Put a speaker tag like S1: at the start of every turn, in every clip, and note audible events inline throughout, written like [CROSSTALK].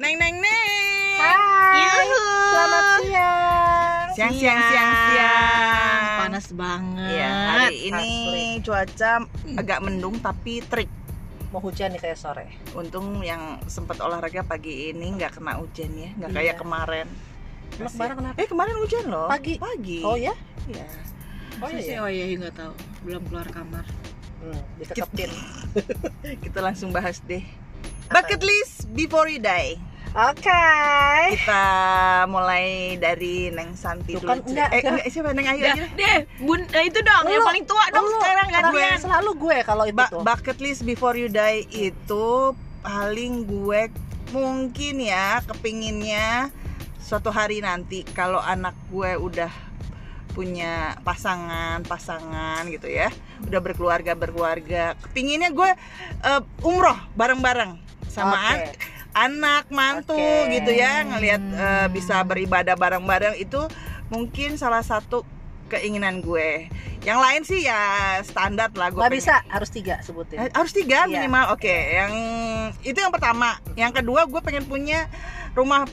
S1: Neng neng neng.
S2: Hai.
S1: Yuhu.
S2: Selamat siang.
S1: Siang siang siang siang.
S3: Panas banget.
S1: Iya, hari ini
S2: asli.
S1: cuaca agak mendung tapi terik.
S2: Mau hujan nih kayak sore.
S1: Untung yang sempat olahraga pagi ini nggak kena hujan ya, nggak
S2: Iya.
S1: kayak kemarin.
S2: Emang kemarin kenapa?
S1: Eh kemarin hujan loh.
S2: Pagi.
S1: Pagi.
S2: Oh ya?
S1: Iya.
S2: Oh
S3: Masa sih?
S2: iya.
S3: Oh iya, nggak tahu. Belum keluar kamar.
S2: Hmm.
S1: Kita [LAUGHS] langsung bahas deh. Bucket list before you die.
S2: Oke.
S1: Kita mulai dari Neng Santi
S2: Tuh
S1: dulu.
S2: kan, enggak,
S1: eh,
S2: enggak.
S1: siapa Neng Ayu aja?
S3: deh, bun, eh, itu dong, yang
S2: Lu.
S3: paling tua dong
S2: Lu.
S3: sekarang kan gue.
S2: selalu gue kalau itu
S1: Ba-
S2: tuh.
S1: bucket list before you die itu paling gue mungkin ya kepinginnya suatu hari nanti kalau anak gue udah punya pasangan pasangan gitu ya udah berkeluarga berkeluarga kepinginnya gue eh, umroh bareng-bareng sama
S2: Oke.
S1: An- anak mantu
S2: Oke.
S1: gitu ya ngelihat eh, bisa beribadah bareng-bareng itu mungkin salah satu keinginan gue yang lain sih ya standar lah gue
S2: Gak
S1: pengen-
S2: bisa, harus tiga sebutin.
S1: Eh, harus tiga
S2: Iya.
S1: minimal oke yang itu yang pertama yang kedua gue pengen punya rumah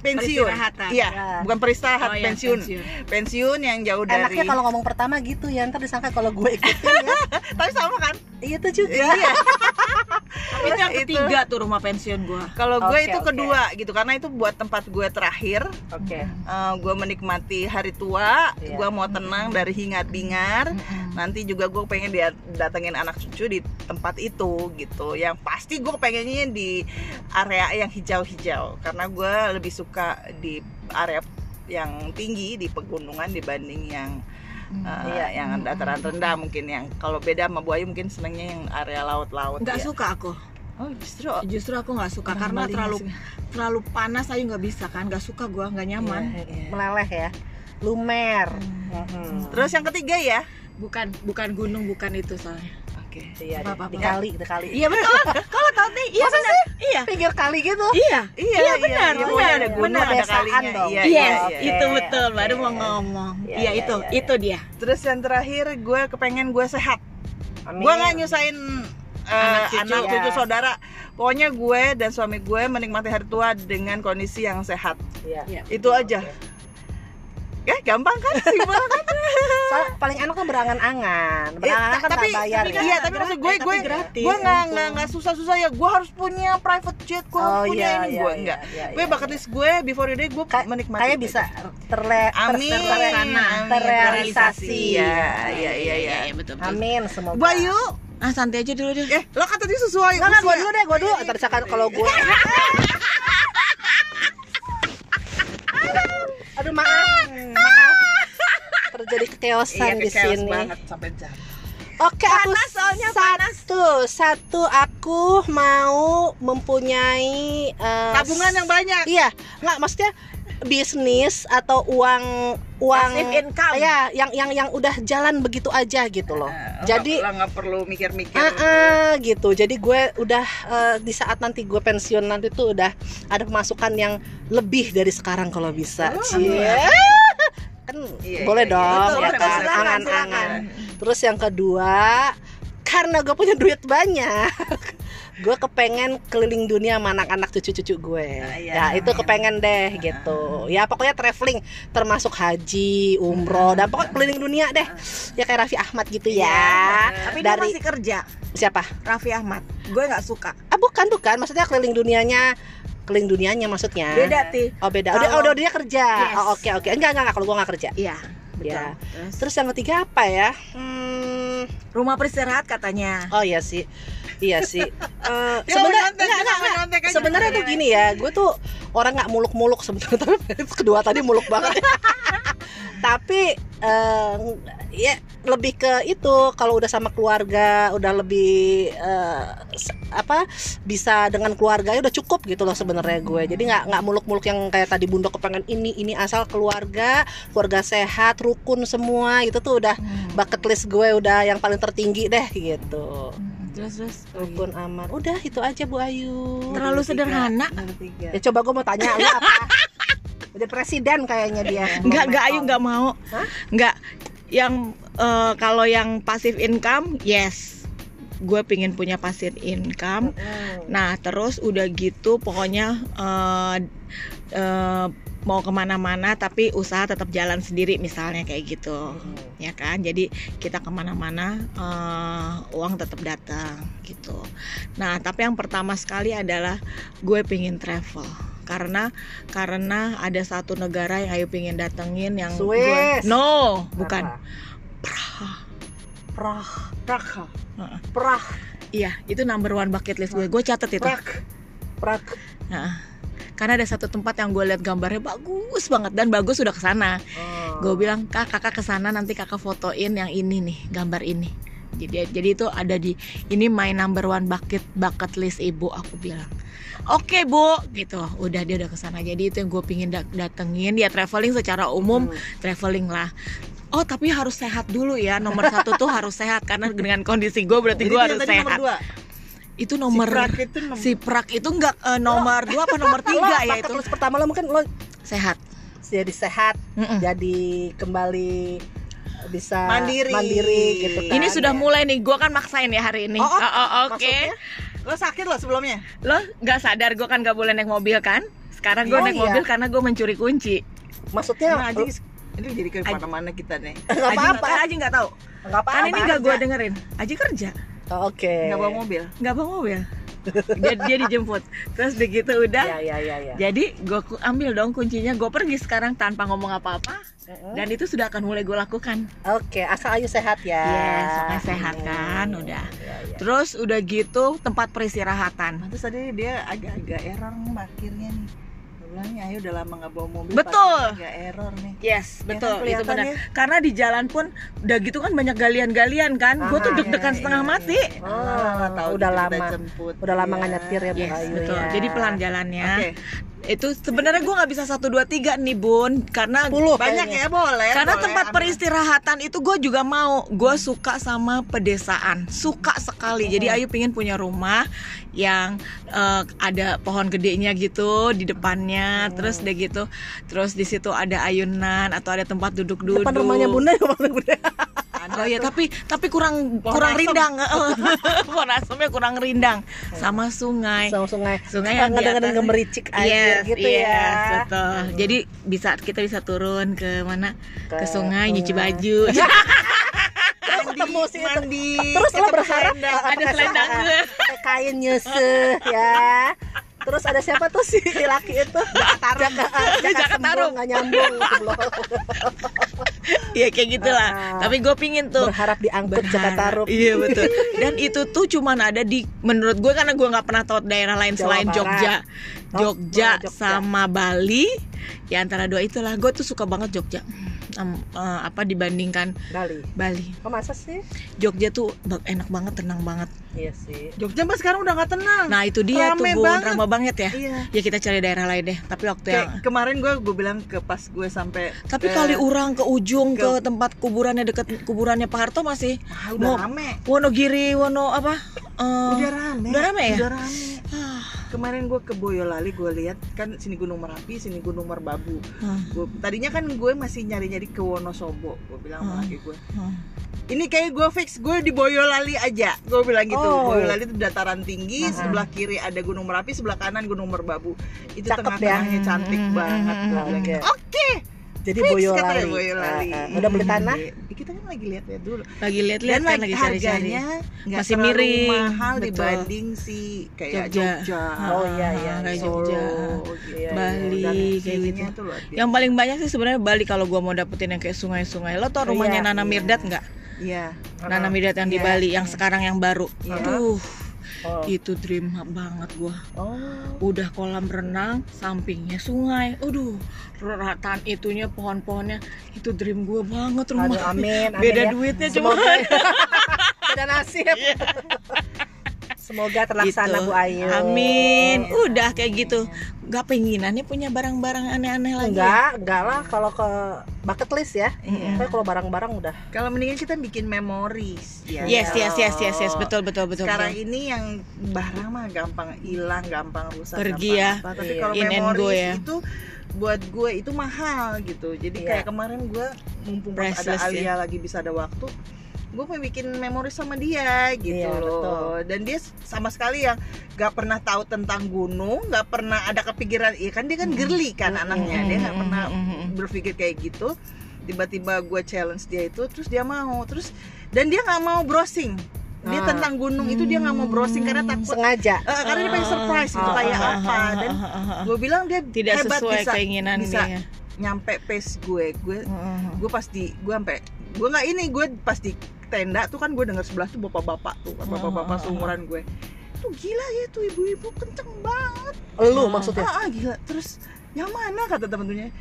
S1: pensiun
S3: Peristirahatan.
S1: iya
S2: Ya.
S1: bukan peristirahat
S3: Oh, iya,
S1: pensiun. pensiun yang jauh dari
S2: Enaknya kalau ngomong pertama gitu ya, ntar disangka kalau gue ikutin ya. [LAUGHS]
S1: tapi sama kan
S2: Iya itu juga.
S1: iya [LAUGHS]
S3: itu yang
S1: Itu.
S3: ketiga tuh rumah pensiun gue.
S1: kalau gue
S2: Oke,
S1: itu
S2: oke.
S1: kedua gitu karena itu buat tempat gue terakhir
S2: Oke.
S1: Eh, gue menikmati hari tua
S2: Iya.
S1: gue mau tenang dari hingar bingar nanti juga gue pengen dia datengin anak cucu di tempat itu gitu yang pasti gue pengennya di area yang hijau-hijau karena gue lebih suka di area yang tinggi di pegunungan dibanding yang uh,
S2: Iya.
S1: yang dataran rendah mungkin yang kalau beda sama Bu Ayu mungkin senengnya yang area laut-laut
S3: Nggak
S1: ya.
S3: suka aku.
S1: oh justru
S3: Justru aku nggak suka karena terlalu terlalu panas aja nggak bisa kan. Nggak suka gue, nggak nyaman.
S2: Iya,
S1: Iya.
S2: Meleleh ya. Lumer. Mhm.
S1: terus yang ketiga ya
S3: Bukan bukan gunung, bukan itu soalnya.
S1: Oke
S2: Iya,
S3: Apa-apa.
S2: dikali, dikali.
S3: Iya betul. [LAUGHS] Kalau tahu nih, iya
S2: Masa
S3: benar. Iya.
S2: Pinggir kali gitu.
S3: Iya.
S1: iya
S3: Iya, benar,
S1: iya,
S3: benar,
S1: ada gunung
S2: benar.
S1: ada kalinya
S2: dong.
S1: iya
S3: Yes,
S1: iya,
S2: oke.
S1: iya.
S3: itu betul. Baru
S2: oke.
S3: mau ngomong.
S2: Iya,
S3: Iya,
S2: iya,
S3: itu,
S2: iya,
S3: itu dia.
S1: Terus yang terakhir gue kepengen gue sehat.
S2: Amin.
S1: Gue nggak nyusahin uh,
S3: Anak cucu.
S1: anak cucu
S2: Ya.
S1: saudara. Pokoknya gue dan suami gue menikmati hari tua dengan kondisi yang sehat.
S2: Iya.
S3: Iya.
S1: Itu aja. Ya gampang kan? Simpel kan? [LAUGHS]
S2: Soalnya paling enak kan berangan-angan.
S1: Eh,
S2: Berangan kan
S1: tapi
S2: tak bayar
S1: tapi
S2: ya.
S1: iya tapi maksud gue
S3: Tapi
S1: gue
S3: gratis
S1: gue nggak
S3: untuk-
S1: nggak nggak susah-susah ya gue harus punya private jet gue harus
S2: Oh
S1: punya
S2: iya,
S1: ini
S2: iya,
S1: gue
S2: iya,
S1: enggak
S2: iya,
S1: gue
S2: iya,
S1: bucket
S2: iya.
S1: list gue before the day gue
S2: Kay-
S1: menikmati
S2: Kayak
S1: itu
S2: bisa terle
S1: amin
S2: terrealisasi.
S1: ya iya iya iya
S3: betul. betul.
S2: Amin semoga.
S1: Bayu
S3: Ah, santai aja dulu deh.
S1: eh lo kan tadi sesuai
S2: Enggak, enggak, gue dulu deh, gue dulu. Ntar misalkan kalau gue Terjadi kekeosan
S1: Iya,
S2: di sini.
S1: banget sampai jam.
S2: Oke, aku
S3: Panas soalnya,
S2: satu, satu aku mau mempunyai eh,
S1: Tabungan yang banyak.
S2: Iya, nggak maksudnya bisnis atau uang uang
S3: Passive income.
S2: ya yang yang yang udah jalan begitu aja gitu loh.
S1: Eh,
S2: Jadi
S1: nggak perlu mikir-mikir.
S2: Ah, ah, gitu. Jadi gue udah eh, di saat nanti gue pensiun nanti tuh udah ada pemasukan yang lebih dari sekarang kalau bisa.
S1: Oh,
S2: Cie. Kan
S1: Iya,
S2: boleh
S1: iya, iya.
S2: dong
S1: Betul,
S2: ya kan. Angan-angan. Terus yang kedua, karena gue punya duit banyak, [LAUGHS] gue kepengen keliling dunia sama anak-anak cucu-cucu gue.
S1: Ah, iya.
S2: ya itu kepengen deh gitu. Ya pokoknya traveling, termasuk haji, umroh, dan pokoknya keliling dunia deh. Ya kayak Raffi Ahmad gitu ya.
S1: Iya.
S3: Tapi
S2: Dari-
S3: dia masih kerja.
S2: Siapa?
S3: Raffi Ahmad. Gue nggak suka.
S2: Ah bukan bukan, maksudnya keliling dunianya, keliling dunianya maksudnya.
S3: Beda ti.
S2: Oh beda. Oh, oh, dia kerja.
S3: Yes.
S2: Oh oke oke. Enggak enggak enggak kalau gue nggak kerja.
S3: Iya. Betul.
S2: Ya.
S3: Terus,
S2: Terus yang ketiga apa ya? Hmm,
S3: rumah beristirahat katanya.
S2: oh iya sih. Iya sih. [LAUGHS] Eh, sebenarnya. Sebenarnya tuh gini ya, gue tuh orang nggak muluk-muluk sebenarnya [LAUGHS] tapi kedua tadi muluk banget. [LAUGHS] tapi eh, ya lebih ke itu kalau udah sama keluarga udah lebih eh, s- apa bisa dengan keluarga udah cukup gitu loh sebenarnya gue jadi nggak nggak muluk-muluk yang kayak tadi bunda kepengen ini ini asal keluarga keluarga sehat rukun semua itu tuh udah bucket list gue udah yang paling tertinggi deh gitu
S3: Terus terus.
S2: rukun aman udah itu aja Bu Ayu
S3: Terlalu sederhana.
S1: Tiga.
S2: ya coba gue mau tanya lu apa [LAUGHS] udah presiden kayaknya dia [LAUGHS]
S3: Enggak enggak Ayu enggak mau.
S2: Hah?
S3: Enggak. Yang eh, kalau yang passive income, yes. Gue pingin punya passive income Nah, terus udah gitu, pokoknya eh, eh, mau ke mana-mana, tapi usaha tetap jalan sendiri, misalnya kayak gitu, ya kan? Jadi kita ke mana-mana, eh, uang tetap datang, gitu. Nah, tapi yang pertama sekali adalah gue pingin travel. Karena karena ada satu negara yang ayo pingin datengin yang gue
S2: Swiss.
S3: no bukan? Praha
S2: Prah.
S3: Heeh.
S2: prah,
S3: iya itu number one bucket list gue gue catet itu
S1: Prak.
S2: prak.
S3: Nah, karena ada satu tempat yang gue lihat gambarnya bagus banget dan bagus sudah ke sana.
S2: Oh.
S3: Gue bilang kak kakak ke sana nanti kakak fotoin yang ini nih gambar ini. Jadi jadi itu ada di ini my number one bucket bucket list ibu aku bilang. Oke bu, gitu. Udah dia udah ke sana. Jadi itu yang gue pingin da- datengin. Dia traveling secara umum,
S2: Hmm.
S3: traveling lah. Oh tapi harus sehat dulu ya. Nomor satu tuh harus sehat karena dengan kondisi gue berarti gue harus sehat.
S1: nomor dua.
S3: Itu nomor
S1: si Prak itu nomor
S3: si prak itu enggak eh, nomor dua apa nomor tiga
S2: Lo
S3: ya itu
S2: list pertama lo mungkin lo
S3: sehat.
S2: jadi sehat,
S3: Mm-mm.
S2: jadi kembali bisa
S1: Mandiri.
S2: mandiri gitu kan.
S3: Ini sudah mulai nih, gue kan maksain ya hari ini.
S2: Oh, oh,
S3: oh, Oke,
S2: maksudnya?
S1: Lo sakit lo sebelumnya?
S3: lo nggak sadar gue kan nggak boleh naik mobil kan? Sekarang gue
S2: Oh,
S3: naik
S2: iya.
S3: mobil karena gue mencuri kunci.
S2: Maksudnya
S1: Nah, Aji, ini jadi ke mana-mana kita nih.
S2: nggak apa-apa.
S3: kan Aji nggak tahu.
S2: Nggak apa-apa.
S3: Kan ini nggak gue dengerin. Aji kerja,
S2: Oh, Oke.
S1: Nggak bawa mobil.
S3: nggak bawa mobil. dia, dia dijemput. Terus begitu udah.
S2: Ya ya ya ya.
S3: Jadi gue ambil dong kuncinya, gue pergi sekarang tanpa ngomong apa-apa. Dan itu sudah akan mulai gue lakukan.
S2: Oke, asal Ayu sehat ya.
S3: Yes, sehat kan,
S2: Hmm,
S3: udah.
S2: ya, ya.
S3: Terus udah gitu tempat peristirahatan.
S1: Terus tadi dia agak-agak error parkirnya nih. Bilang nih, ayo udah lama nggak bawa mobil.
S3: Betul.
S1: Agak error nih.
S3: Yes,
S1: Ya
S3: betul.
S1: kan,
S3: itu benar.
S1: ya.
S3: Karena di jalan pun udah gitu kan banyak galian-galian kan. Gue tuh
S2: Ah,
S3: deg-degan
S1: Iya,
S3: setengah
S1: iya,
S3: mati.
S1: iya. Alah, tahu
S2: udah lama.
S1: jemput
S2: Udah lama nggak nyetir ya, Bu
S3: Yes, betul.
S2: ya.
S3: Jadi pelan jalannya.
S1: Oke.
S3: Itu sebenarnya gue nggak bisa satu dua tiga nih bun, karena
S2: 10
S1: Banyak
S2: kayaknya.
S1: ya boleh.
S3: karena
S1: boleh,
S3: tempat
S1: ambil.
S3: peristirahatan itu gue juga mau. Gue suka sama pedesaan, suka sekali. Jadi Ayu pingin punya rumah yang eh, ada pohon gedenya gitu di depannya, terus deh gitu, terus di situ ada ayunan atau ada tempat duduk-duduk.
S2: Depan rumahnya Bunda [LAUGHS] ya Bunda.
S1: Ada
S3: Oh ya
S1: tuh.
S3: tapi tapi kurang
S1: Pohon
S3: kurang
S1: asem.
S3: rindang, [LAUGHS] pohon asemnya kurang rindang sama sungai.
S2: Sama sungai.
S3: Sungai yang atas-
S2: gemericik air
S3: Yes,
S2: gitu
S3: yes,
S2: ya.
S3: betul. Jadi bisa kita bisa turun ke mana? Ke,
S2: Ke
S3: sungai nyuci baju. [LAUGHS]
S2: Terus ketemu sih
S1: mandi.
S2: Terus lo berharap uh,
S3: Ada selendang gue.
S2: pakai kain nyeseh ya. Terus ada siapa tuh si laki itu? Jaka Jaka,
S3: Jaka
S2: nggak nyambung gitu loh.
S3: Iya kayak gitulah.
S2: Ah.
S3: Tapi gue pingin tuh
S2: Berharap diangkut Jaka
S3: Berharap.
S2: Tarub.
S3: Iya betul. Dan itu tuh cuman ada di menurut gue karena gue nggak pernah tahu daerah lain
S2: Jawa
S3: selain
S2: Barat.
S3: Jogja.
S2: Oh,
S3: Jogja,
S2: Jogja.
S3: sama Bali. Ya antara dua itulah. Gue tuh suka banget Jogja. Em, eh, apa dibandingkan
S2: Bali.
S3: Bali.
S2: Kok masa sih?
S3: Jogja tuh enak banget, tenang banget.
S2: Iya sih.
S1: Jogja mbak sekarang udah nggak tenang.
S3: Nah itu dia
S1: Rame
S3: tuh
S1: banget.
S3: ramah banget ya.
S1: iya.
S3: Ya kita cari daerah lain deh. Tapi waktu yang
S1: Kayak kemarin gue gue bilang ke pas gue sampai
S3: tapi
S1: ke-
S3: kali urang ke ujung ke,
S1: ke-
S3: tempat kuburannya deket kuburannya Pak Harto masih
S1: Ah, udah
S3: mau-
S1: rame.
S3: Wonogiri Wono apa? Eh,
S1: Udah rame.
S3: udah rame ya?
S1: Udah rame. Kemarin gue ke Boyolali gue lihat kan sini Gunung Merapi, sini Gunung Merbabu.
S3: ah,
S1: Gua, tadinya kan gue masih nyari-nyari ke Wonosobo. Gue bilang sama
S3: Hmm.
S1: laki gue,
S3: ah.
S1: ini kayak gue fix gue di Boyolali aja. Gue bilang gitu.
S2: Oh.
S1: Boyolali itu dataran tinggi,
S2: Aha.
S1: sebelah kiri ada Gunung Merapi, sebelah kanan Gunung Merbabu. Itu
S2: Cakep
S1: tengah-tengahnya
S3: ya.
S1: cantik
S3: Hmm,
S1: banget.
S3: hmm,
S1: Gue
S3: hmm,
S1: bilang
S2: hmm.
S1: gitu.
S2: Jadi
S1: fix
S2: Boyolali.
S1: Boyolali.
S2: Ah, ah. Udah beli tanah?
S1: Ya, kita kan lagi lihat-lihat dulu.
S3: lagi lihat-lihat kan
S1: lagi
S3: cari-cari. Masih miring,
S1: mahal
S3: betul.
S1: dibanding si kayak
S3: Jogja.
S1: Jogja,
S2: Oh, iya, iya,
S3: kayak
S1: Solo,
S3: Jogja.
S1: gitu.
S2: Iya,
S3: Bali,
S1: Dan
S3: kayak gitu. Yang paling banyak sih sebenarnya Bali kalau gua mau dapetin yang kayak sungai-sungai. Lo tau rumahnya
S2: Iya,
S3: Nana
S2: iya.
S3: Mirdad nggak?
S1: Iya.
S3: Nana Mirdad yang di
S1: Iya,
S3: Bali, yang
S1: iya.
S3: sekarang yang baru.
S1: Iya.
S3: Aduh,
S2: Oh.
S3: itu dream banget gua.
S2: Oh.
S3: udah kolam renang sampingnya sungai aduh rataan itunya pohon-pohonnya itu dream gue banget
S2: Aduh,
S3: rumah
S2: amin, amin
S3: beda
S2: ya.
S3: duitnya cuma [LAUGHS]
S2: beda nasib. Semoga terlaksana
S3: Gitu.
S2: Bu Ayu.
S3: amin udah kayak gitu nggak penginannya punya barang-barang aneh-aneh lagi ya?
S2: Enggak, enggak lah kalau ke bucket list ya.
S3: Iya.
S2: Tapi kalau barang-barang udah.
S1: Kalau mendingan kita bikin memories ya.
S3: yes yes yes yes yes betul betul betul,
S1: Sekarang
S3: betul.
S1: ini yang barang mah gampang hilang, gampang rusak,
S3: Pergi
S1: gampang
S3: ya.
S1: apa. Tapi
S2: Iya.
S1: kalau
S3: In
S1: memories
S3: ya.
S1: itu buat gue itu mahal gitu. Jadi
S2: Iya.
S1: kayak kemarin gue mumpung ada
S3: ya.
S1: Alia lagi bisa ada waktu, gue mau bikin memori sama dia gitu
S2: Iya,
S1: loh.
S2: betul.
S1: dan dia sama sekali yang gak pernah tahu tentang gunung gak pernah ada kepikiran. Iya kan dia kan girly kan
S2: Mm-mm.
S1: anaknya. Dia nggak pernah
S3: Mm-mm.
S1: berpikir kayak gitu. Tiba-tiba gue challenge dia itu terus dia mau. Terus dan dia nggak mau browsing. Dia
S2: Ah.
S1: tentang gunung itu dia nggak mau browsing karena takut.
S2: Sengaja.
S1: Eh, karena dia pengen surprise gitu
S2: Ah,
S1: kayak
S2: ah,
S1: apa. Dan gue bilang dia
S3: tidak
S1: hebat
S3: sesuai
S1: bisa
S3: keinginan
S1: bisa
S3: dia
S1: nyampe pace gue. Gue gue pas di gue sampai gue nggak ini gue pas di tenda tuh kan gue dengar sebelah tuh bapak-bapak tuh bapak-bapak
S3: Ah.
S1: seumuran gue. Tuh gila ya tuh ibu-ibu kenceng banget.
S2: Lu
S3: Ah.
S2: maksudnya?
S1: ah, ah, gila. Terus yang mana? kata temen-temennya.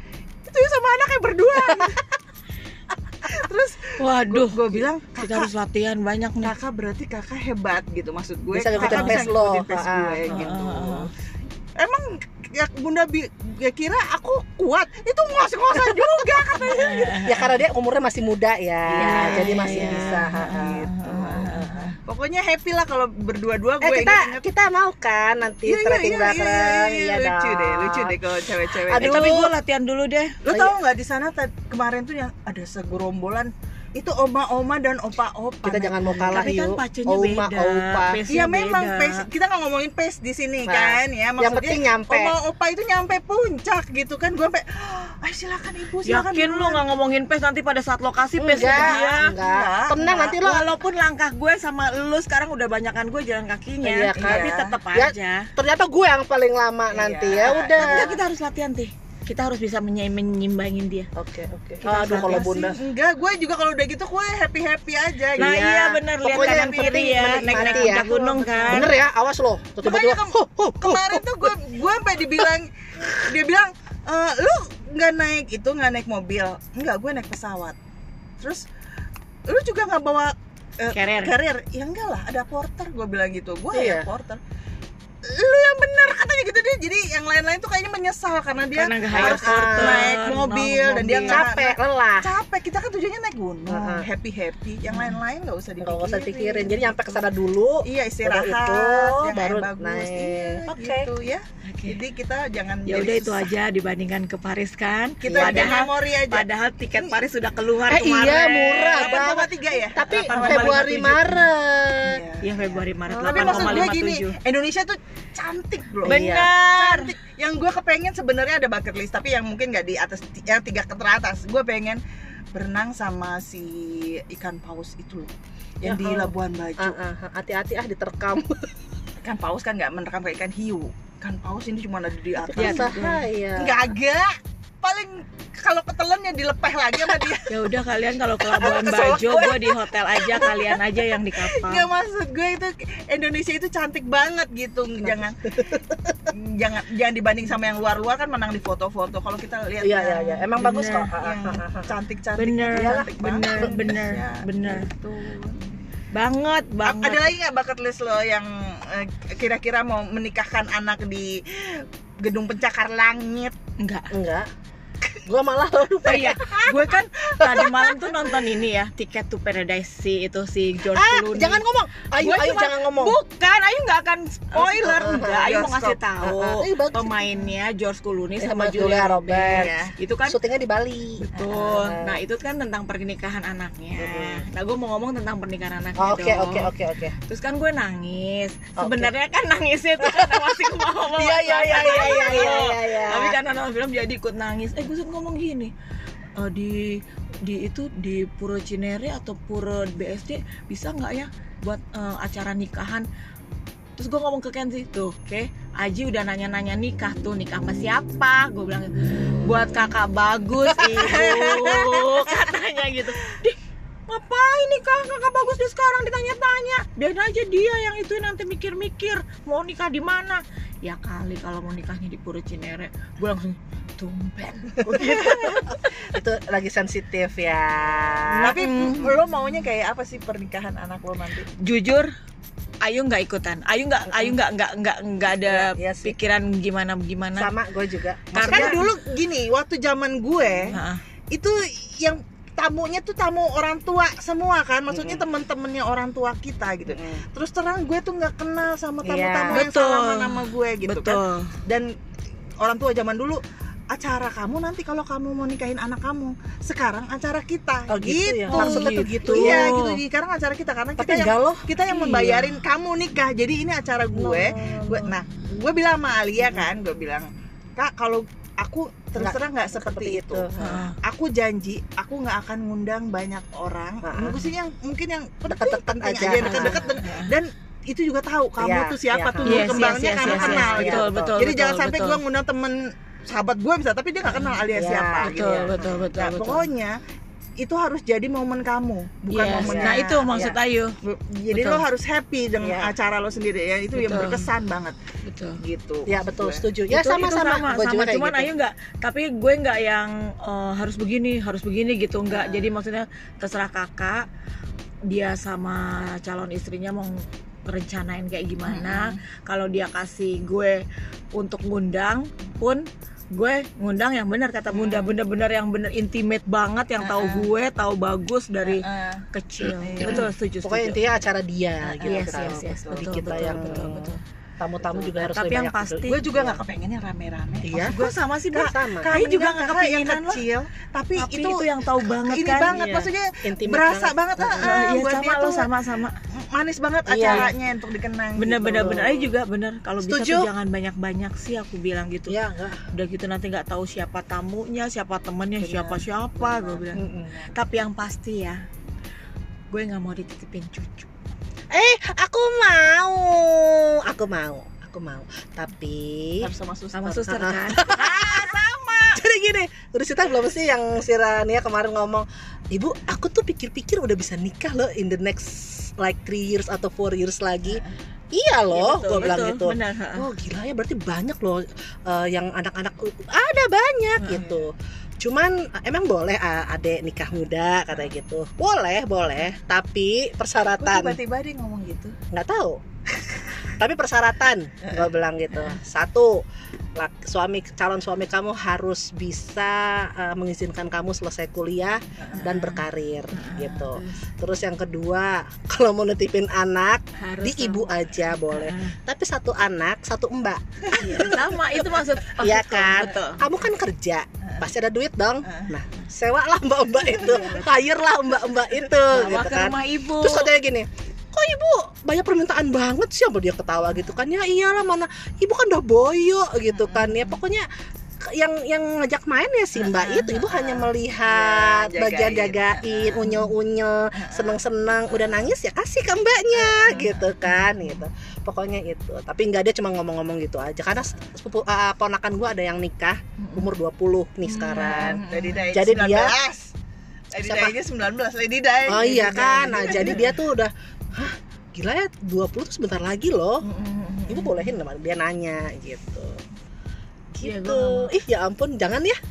S1: Itu ya sama anaknya berdua [LAUGHS] terus
S3: waduh
S1: gue bilang
S3: kita
S1: kakak
S3: harus latihan banyak nih.
S1: kakak berarti kakak hebat gitu maksud gue.
S2: Bisa
S1: kakak bisa
S2: lo.
S1: ngikutin pace
S2: Ah,
S1: gue
S2: ah,
S1: gitu. Emang ya bunda bi ya kira aku kuat itu ngos-ngosan juga katanya
S2: ya karena dia umurnya masih muda ya
S1: Iya,
S2: jadi masih
S3: iya.
S2: bisa
S1: gitu. pokoknya happy lah kalau berdua-dua
S2: eh
S1: gue
S2: kita
S1: inget-inget.
S2: kita mau kan nanti
S1: Iya, iya,
S2: trekking
S1: iya,
S2: bareng
S1: iya, iya,
S2: iya
S1: lucu
S2: dong.
S1: deh lucu deh kalau cewek-cewek
S3: Eh, tapi gue latihan dulu deh
S1: lo tau nggak di sana kemarin tuh yang ada segerombolan itu oma-oma dan opa-opa
S2: kita
S1: men.
S2: jangan mau kalah
S3: tapi kan
S2: yuk
S3: pacunya
S2: Oma,
S3: beda
S2: opa.
S3: pace-nya
S1: Iya memang pace kita nggak ngomongin pace di sini
S2: Nah,
S1: kan ya
S2: yang
S1: maksudnya
S2: penting nyampe
S1: oma opa itu nyampe puncak gitu kan gue sampai ay silakan ibu silakan
S3: yakin lu
S1: duluan."
S3: nggak ngomongin pace nanti pada saat lokasi pace
S2: enggak
S3: dia
S2: enggak
S1: Enggak,
S2: tenang
S1: enggak.
S2: nanti lo
S3: walaupun langkah gue sama lu sekarang udah banyakan gue jalan kakinya
S2: Iya kan?
S3: tapi
S1: Iya.
S3: tetap
S2: Ya,
S3: aja
S2: ternyata gue yang paling lama
S1: Iya.
S2: nanti ya udah
S3: kita harus latihan tih kita harus bisa menye- menyimbangin dia.
S2: Oke oke.
S3: Kita
S2: aduh kalau bunda.
S1: Sih? enggak gue juga kalau udah gitu gue happy happy aja
S3: nah
S1: gitu.
S3: iya bener. Lihat kanan
S2: yang
S3: kiri
S2: penting
S3: ya
S2: menikmati
S3: naik naik
S2: ya.
S3: puncak gunung kan.
S2: Bener ya awas lo Tuh tiba-tiba
S1: Makanya kem-
S2: huh, huh, huh,
S1: kemarin tuh gue gue sampai dibilang dia bilang e, lu nggak naik itu nggak naik mobil. Enggak gue naik pesawat. Terus lu juga nggak bawa eh,
S3: Carrier.
S1: carrier. Ya enggak lah ada porter gue bilang gitu. Gue
S2: Iya.
S1: ya porter katanya gitu deh. Jadi yang lain-lain tuh kayaknya menyesal karena dia
S3: Karena
S1: harus
S3: porter,
S1: naik mobil dan dia
S2: capek lelah.
S1: Capek. Kita kan tujuannya naik gunung.
S2: Heeh.
S1: happy happy yang lain-lain nggak usah dipikirin
S2: nggak usah pikirin jadi nyampe ke sana dulu.
S1: Iya istirahat.
S2: itu,
S1: yang
S2: baru
S1: bagus.
S2: naik.
S1: iya,
S2: Oke.
S1: gitu ya.
S3: Oke.
S1: jadi kita jangan
S3: ya udah itu aja dibandingkan ke Paris kan?
S1: Kita
S2: Iya,
S1: bikin
S3: padahal
S1: memori aja.
S3: padahal tiket Paris sudah keluar
S2: Eh,
S3: kemarin.
S2: iya, murah banget.
S1: 8,3 ya?
S2: tapi
S3: 8,57.
S2: Februari Maret.
S3: Iya. Februari Maret.
S1: Tapi maksud gue gini
S3: 8,57
S1: Indonesia tuh cantik
S2: Ben-
S3: benar
S1: cantik. Yang gue kepengen sebenarnya ada bucket list tapi yang mungkin nggak di atas yang tiga ke teratas. Gue pengen berenang sama si ikan paus itu loh. Yang
S2: Ya
S1: di
S2: Allah.
S1: Labuan Bajo.
S2: Ah, ah, ah, hati-hati ah diterkam. [LAUGHS]
S1: Ikan paus kan nggak menerkam kayak ikan hiu. Ikan paus ini cuma ada di atas.
S3: Iya,
S2: bahaya
S1: nggak agak. Paling kalau ketelan ya dilepeh lagi sama dia. [LAUGHS]
S3: Ya udah kalian kalau ke Labuan Bajo
S1: gue.
S3: gue di hotel aja kalian aja yang di kapal.
S1: Nggak maksud gue itu Indonesia itu cantik banget gitu. Jangan jangan jangan dibanding sama yang luar-luar kan menang di foto-foto. Kalau kita lihat
S2: iya
S1: yang-
S2: iya iya. Emang bagus
S3: Bener.
S2: kok. ah,
S1: yang
S2: ah, ah, ah.
S1: cantik-cantik.
S3: Bener
S1: cantik
S3: bener
S1: banget.
S3: bener
S1: Ya,
S3: bener
S1: gitu.
S3: banget banget.
S1: ada lagi nggak bucket list lo yang eh, kira-kira mau menikahkan anak di gedung pencakar langit?
S3: Enggak
S2: enggak gua malah
S3: Oh iya, gue kan tadi malam tuh nonton ini ya, Ticket to Paradise si itu si George
S2: ah
S3: Clooney.
S2: jangan ngomong ayo
S3: Gua
S2: ayo
S3: cuma-
S2: jangan ngomong
S3: Bukan, Ayu nggak akan spoiler,
S2: Ah,
S3: enggak. Ayu mau ngasih tahu
S2: Ah, ah. Ih, bagus.
S3: pemainnya George Clooney
S2: Eh,
S3: sama Julia
S2: Julia
S3: Roberts.
S1: Iya.
S3: Itu kan
S2: syutingnya di Bali
S3: betul.
S2: Ah.
S3: Nah itu kan tentang pernikahan anaknya. Nah gue mau ngomong tentang pernikahan anaknya
S2: oke oke oke oke
S3: Terus kan gue nangis. Sebenarnya kan nangisnya itu karena masih ke bawah.
S2: Iya, iya, iya, iya, iya, iya, iya.
S3: Tapi karena nonton film jadi ikut nangis. Eh gue suka ngomong gini. "Eh, di di itu di Puro Cinere atau Puro BSD bisa nggak ya buat eh, acara nikahan? Terus gue ngomong ke Kenzi tuh, oke, Aji udah nanya-nanya nikah tuh, nikah sama siapa? Gue bilang, buat kakak bagus, [LAUGHS] ibu, katanya gitu. Dih, ngapain nikah kakak bagus dia sekarang ditanya-tanya? Biarin aja dia yang itu nanti mikir-mikir mau nikah di mana. Ya kali kalau mau nikahnya di Puro Cinere, gue langsung tumben. [LAUGHS]
S2: itu lagi sensitif ya
S1: tapi lo maunya kayak apa sih pernikahan anak lo nanti
S3: Jujur, Ayu nggak ikutan. Ayu nggak, Ayu nggak nggak nggak nggak ada
S2: iya sih.
S3: pikiran gimana gimana.
S2: sama gue juga
S1: kan
S3: Karena
S1: dulu gini waktu zaman gue
S3: Heeh.
S1: itu yang tamunya tuh tamu orang tua semua kan maksudnya
S2: Mm-mm.
S1: teman-temannya orang tua kita gitu
S2: Mm.
S1: terus terang gue tuh nggak kenal sama
S2: Iya.
S1: tamu-tamu yang
S3: Betul.
S1: salaman sama gue gitu kan
S3: Betul.
S1: dan orang tua zaman dulu acara kamu nanti kalau kamu mau nikahin anak kamu sekarang acara kita
S2: Oh gitu, ya.
S1: Gitu.
S2: Maksudnya tuh gitu.
S1: iya gitu jadi sekarang acara kita karena
S2: Tapi
S1: kita yang
S2: loh.
S1: kita yang
S3: Iya.
S1: membayarin kamu nikah jadi ini acara gue gue nah gue bilang sama Alia kan gue bilang kak kalau aku terus terang nggak seperti,
S2: seperti
S1: itu,
S2: itu.
S1: Aku janji aku nggak akan ngundang banyak orang. Mungkin yang mungkin yang
S2: Deket-deket aja.
S1: aja deket-deket. Dan, dan itu juga tahu kamu
S2: Iya,
S1: tuh siapa
S2: iya,
S1: tuh
S3: Yes,
S1: kembangnya
S3: yes,
S1: kamu
S3: yes, yes,
S1: kenal
S2: yes.
S1: gitu.
S3: Betul betul
S1: jadi
S3: betul,
S1: jangan sampai gue ngundang temen sahabat gue bisa tapi dia nggak kenal Alia
S2: Iya,
S1: siapa gitu.
S3: betul betul betul
S1: nah
S3: betul.
S1: pokoknya itu harus jadi momen kamu bukan
S3: Yes.
S1: momennya
S3: nah itu maksud Ayu
S1: jadi
S3: Betul.
S1: lo harus happy dengan
S2: Iya.
S1: acara lo sendiri ya itu yang
S3: Betul.
S1: berkesan banget
S3: betul
S1: gitu
S2: Ya betul,
S1: Gue.
S2: setuju. Ya
S3: Itu- itu
S2: sama-sama. Gua juga kayak
S3: cuman
S2: gitu.
S3: Ayu nggak tapi gue nggak yang eh, harus begini harus begini gitu nggak
S1: Nah.
S3: jadi maksudnya terserah kakak dia sama calon istrinya mau rencanain kayak gimana kalau dia kasih gue untuk ngundang pun gue ngundang yang benar kata bunda
S1: Hmm.
S3: bener-bener yang bener intimate banget yang tahu
S1: Uh-uh.
S3: gue tahu bagus dari
S1: Heeh.
S3: kecil
S1: Iya.
S3: betul setuju
S2: Pokoknya
S3: setuju.
S2: intinya acara dia gitu.
S3: yes
S2: kan.
S3: yes yes
S1: betul.
S3: Betul
S2: kita
S3: betul,
S2: yang
S3: betul betul
S2: tamu-tamu juga harus
S3: Tapi yang
S2: banyak
S3: pasti-
S1: gue juga nggak kepengen yang rame-rame
S2: Iya.
S3: Gue sama sih Bun.
S2: sama.
S3: Ayu juga nggak
S1: kakak yang kecil tapi,
S3: tapi
S1: itu,
S3: itu, yang tahu banget
S1: ini
S3: kan
S1: banget
S3: Iya.
S1: maksudnya
S2: Intimate
S1: berasa
S2: banget.
S1: banget ah,
S3: Iya,
S1: ah,
S3: iya,
S1: buat
S3: sama lo
S1: tuh
S3: sama sama
S1: manis banget
S2: Iya.
S1: acaranya untuk dikenang
S3: bener
S1: gitu.
S3: bener bener Ayu juga bener kalau bisa tuh jangan banyak banyak sih aku bilang gitu
S2: Ya, enggak.
S3: udah gitu nanti nggak tahu siapa tamunya siapa temennya
S1: Bener.
S3: siapa siapa gue bilang tapi yang pasti ya gue nggak mau dititipin cucu
S2: Eh, aku mau. Aku mau. Aku mau. Tapi
S1: harus sama suster
S3: sama suster kan [LAUGHS] [LAUGHS]
S2: jadi gini, udah cerita belum sih yang si Rania kemarin ngomong, "Ibu, aku tuh pikir-pikir udah bisa nikah loh in the next like three years atau four years lagi." Iya loh,
S3: Iya,
S2: gue bilang
S3: betul,
S2: gitu.
S3: benar ha.
S2: Oh gila ya berarti banyak loh eh, yang anak-anak ada banyak
S3: Heeh.
S2: gitu. Cuman emang boleh ah, adek nikah muda katanya gitu. Boleh, boleh. Tapi persyaratan
S1: tiba-tiba dia ngomong gitu
S2: nggak tahu. [LAUGHS] Tapi persyaratan gue bilang gitu. Satu, suami calon suami kamu harus bisa eh, mengizinkan kamu selesai kuliah dan berkarir gitu. Terus yang kedua, [LAUGHS] kalau mau nitipin anak
S3: harus
S2: di ibu aja boleh.
S3: Heeh.
S2: Tapi satu anak, satu mbak.
S3: Iya, sama itu maksud
S2: Iya
S3: maksudku,
S2: kan?
S3: betul
S2: Kamu kan kerja, pasti ada duit dong.
S1: Heeh.
S2: Nah, sewa lah mbak-mbak itu, [LAUGHS] hire lah mbak-mbak itu,
S3: bawa
S2: gitu
S3: ke
S2: kan.
S3: rumah ibu
S2: Terus katanya gini, kok ibu banyak permintaan banget sih sama dia ketawa gitu kan? Ya iyalah mana, ibu kan udah boyo gitu kan ya. Pokoknya yang yang ngajak main ya si mbak itu. Ibu hanya melihat
S1: Iya,
S2: bagian
S1: jagain.
S2: jagain unyel unyel seneng seneng udah nangis ya kasih ke mbaknya gitu kan gitu. Pokoknya itu. Tapi nggak dia cuma ngomong-ngomong gitu aja. Karena sepupu uh, ponakan gua ada yang nikah umur 20 nih sekarang. Jadi
S1: 19.
S2: dia-
S1: Lady
S2: Siapa?
S1: Di 19 Lady Di
S2: oh iya
S1: Lady
S2: kan. Nah jadi dia tuh udah hah gila ya 20 tuh sebentar lagi loh. Ibu bolehin dia nanya gitu.
S3: Iya,
S2: gitu.
S3: gua nggak
S2: ih ya ampun jangan ya. [LAUGHS]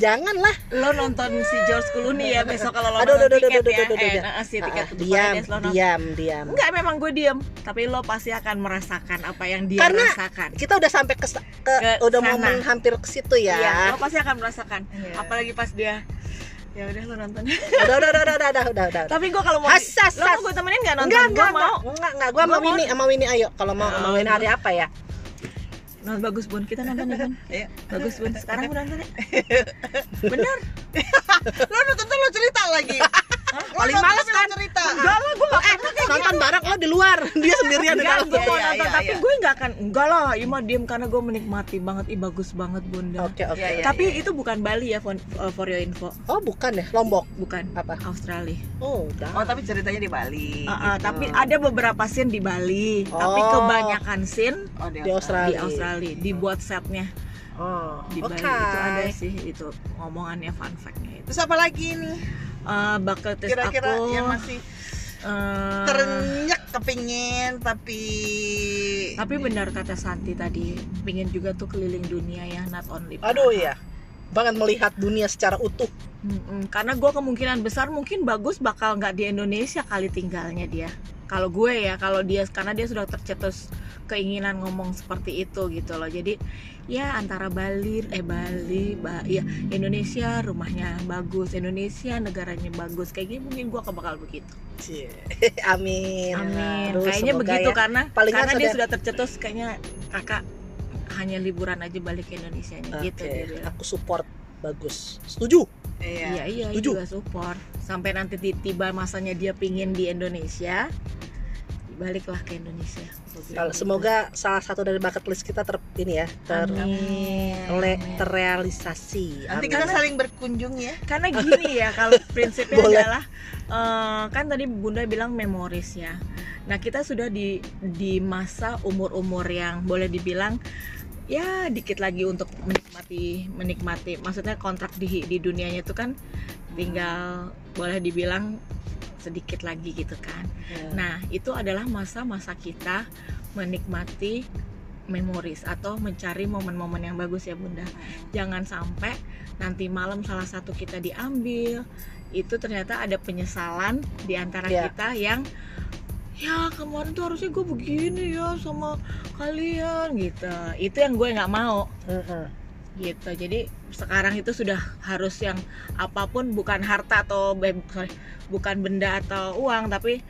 S2: Jangan lah
S3: lo nonton si George Clooney ya besok kalau lo
S2: Aduh,
S3: nonton
S2: aduh,
S3: tiket
S2: aduh,
S3: ya.
S2: aduh, aduh,
S3: eh
S2: aduh.
S3: nah, si tiket
S2: Ah,
S3: untuk
S2: diam
S3: lo nonton.
S2: diam diam.
S3: Enggak memang gue diem. Tapi lo pasti akan merasakan apa yang dia
S2: Karena
S3: rasakan.
S2: kita udah sampai ke, ke,
S3: Ke
S2: udah
S3: sana.
S2: momen hampir ke situ ya.
S3: Iya, lo pasti akan merasakan.
S1: Iya.
S3: apalagi pas dia ya udah lo nonton.
S2: Udah udah udah udah udah udah
S3: tapi gue kalau mau
S2: Has, has,
S3: lo
S2: has.
S3: mau gue temenin nggak nonton?
S2: Enggak
S3: gue
S2: enggak
S3: mau.
S2: enggak enggak gua sama
S3: Gua mau.
S2: Winnie sama Winnie ayo. Kalau mau sama
S3: Oh,
S2: Winnie hari apa ya
S3: nonton bagus bun kita nonton ya bun
S1: Iya.
S3: bagus bun sekarang gue nonton ya [LAUGHS] bener
S1: Lo nonton lo cerita lagi.
S2: Paling males kan?
S1: cerita.
S3: enggak lah gue
S2: eh nonton bareng lo di luar. dia sendirian di dalam
S3: gue mau nonton tapi
S1: iya.
S3: gue nggak akan enggak lah Ima diem karena gue menikmati banget. Ih bagus banget bunda.
S2: Oke oke.
S1: Iya, iya.
S3: tapi itu bukan Bali ya for, uh, for your info?
S2: Oh bukan ya? Lombok?
S3: Bukan.
S2: Apa?
S3: Australia.
S2: Oh udah.
S1: Oh tapi ceritanya di Bali.
S3: Uh, uh,
S1: gitu.
S3: tapi ada beberapa scene di Bali. Tapi
S2: Oh.
S3: kebanyakan scene
S1: oh,
S2: di
S3: di
S2: Australia.
S3: Australia. Dibuat setnya.
S2: Oh
S3: di Bali itu ada sih itu ngomongannya fun fact-nya itu.
S1: Terus apa lagi nih?
S3: Uh, bucket list
S1: Kira-kira
S3: aku.
S1: yang masih
S3: uh,
S1: terenyak kepingin tapi
S3: tapi benar kata Santi tadi pingin juga tuh keliling dunia ya not only
S2: aduh ya banget melihat dunia secara utuh.
S3: Mm-mm, karena gue kemungkinan besar mungkin bagus bakal nggak di Indonesia kali tinggalnya dia kalau gue ya kalau dia karena dia sudah tercetus keinginan ngomong seperti itu gitu loh jadi ya antara Bali eh Bali ba, ya Indonesia rumahnya bagus Indonesia negaranya bagus kayaknya mungkin gue bakal begitu
S2: Cie. [LAUGHS] amin
S3: amin
S2: Aduh,
S3: kayaknya begitu
S2: ya.
S3: karena
S2: Paling
S3: karena dia
S2: sudah-
S3: tercetus kayaknya kakak hanya liburan aja balik ke Indonesia
S2: Oke,
S3: gitu dia
S2: aku support bagus. Setuju?
S3: Iya iya
S2: Setuju.
S3: juga support sampai nanti ti- tiba masanya dia pingin di Indonesia baliklah ke Indonesia. Gitu.
S2: semoga salah satu dari bucket list kita ter ini ya ter le- terrealisasi.
S1: Nanti
S2: Amin.
S1: kita saling berkunjung ya.
S3: karena gini ya kalau [LAUGHS] prinsipnya
S2: Boleh.
S3: adalah eh, kan tadi bunda bilang memoris ya nah kita sudah di di masa umur umur yang boleh dibilang ya dikit lagi untuk menikmati menikmati maksudnya kontrak di di dunianya itu kan tinggal boleh dibilang sedikit lagi gitu kan
S2: Ya.
S3: Nah, itu adalah masa-masa kita menikmati memoris atau mencari momen-momen yang bagus ya Bunda. Jangan sampai nanti malam salah satu kita diambil, itu ternyata ada penyesalan di antara
S2: Ya.
S3: kita yang ya kemarin tuh harusnya gue begini ya sama kalian gitu. Itu yang gue nggak mau
S2: Heeh.
S3: Gitu. Jadi sekarang itu sudah harus yang apa pun bukan harta atau sorry, bukan benda atau uang tapi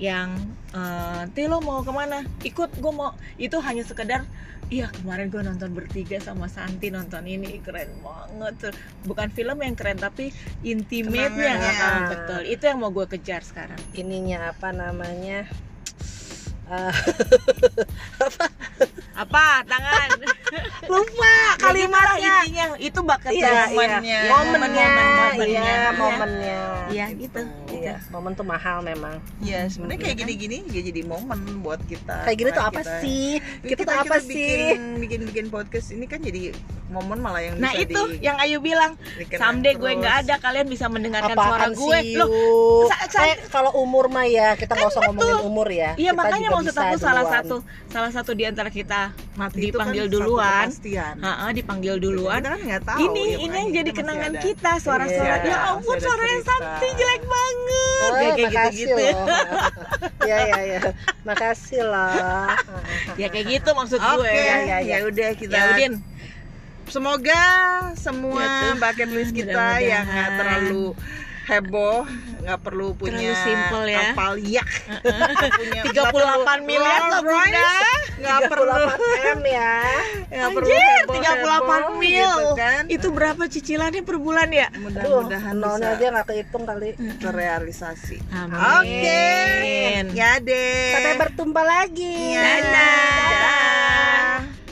S3: yang eh Tilo mau ke mana? Ikut gue mau. Itu hanya sekedar iya kemarin gue nonton bertiga sama Santi nonton ini keren banget. Bukan film yang keren tapi intimate-nya.
S1: Kenangannya.
S3: Ah, betul. Itu yang mau gue kejar sekarang.
S2: Ininya apa namanya? Eh, [LAUGHS]
S3: apa? Tangan
S2: lupa
S3: kalimatnya intinya itu bakat
S2: Iya, iya.
S1: momennya.
S2: Momennya, iya,
S3: Iya.
S2: momennya.
S3: Iya, gitu.
S2: Iya, momen tuh mahal memang.
S1: Iya, sebenarnya kayak
S3: Iya kan?
S1: gini-gini juga jadi momen buat kita.
S2: Kayak gini tuh
S1: Nah,
S2: apa
S1: kita-
S2: sih?
S1: Kita,
S2: Kita tuh apa sih?
S1: Bikin bikin podcast ini kan jadi momen malah yang
S3: Nah
S1: bisa
S3: itu
S1: di,
S3: yang Ayu bilang someday gue
S1: terus.
S3: nggak ada kalian bisa mendengarkan suara
S2: Apaan
S3: gue
S2: sih?
S3: loh
S2: Eh, kalau umur mah ya kita nggak usah ngomongin umur ya.
S3: iya
S2: Kita
S3: makanya maksud aku salah satu salah satu di antara kita
S1: Mati itu
S3: dipanggil
S1: kan satu
S3: duluan
S1: kepastian.
S3: Ha-ha, dipanggil duluan
S1: kan nggak tahu.
S3: ini
S1: ya,
S3: ini yang jadi kenangan
S1: ada.
S3: kita suara-suara
S2: Iya,
S3: ya ampun suaranya
S1: cerita.
S2: Oh,
S3: kayak
S2: makasih
S3: gitu-gitu
S2: loh. [LAUGHS] ya ya ya. Makasih loh. [LAUGHS]
S3: ya kayak gitu maksud
S1: Oke,
S3: gue
S2: ya,
S1: ya,
S2: ya.
S1: udah kita.
S3: ya Udin
S1: Semoga semua
S3: Ya,
S1: bucket list kita yang nggak terlalu heboh, nggak perlu punya
S3: Terlalu simple ya.
S1: kapal yak, [LAUGHS] punya
S3: 38 miliar loh Bunda
S1: nggak perlu
S2: 38 m ya.
S1: nggak perlu
S3: Anjir,
S1: heboh,
S3: 38
S1: heboh,
S3: mil.
S1: gitu kan.
S3: itu berapa cicilannya per bulan ya
S1: Mudah-mudahan
S2: nolnya aja nggak kehitung kali.
S1: terrealisasi.
S3: Amin.
S1: Oke, ya deh.
S2: Sampai bertumpa lagi.
S1: Dadah.
S3: Dadah.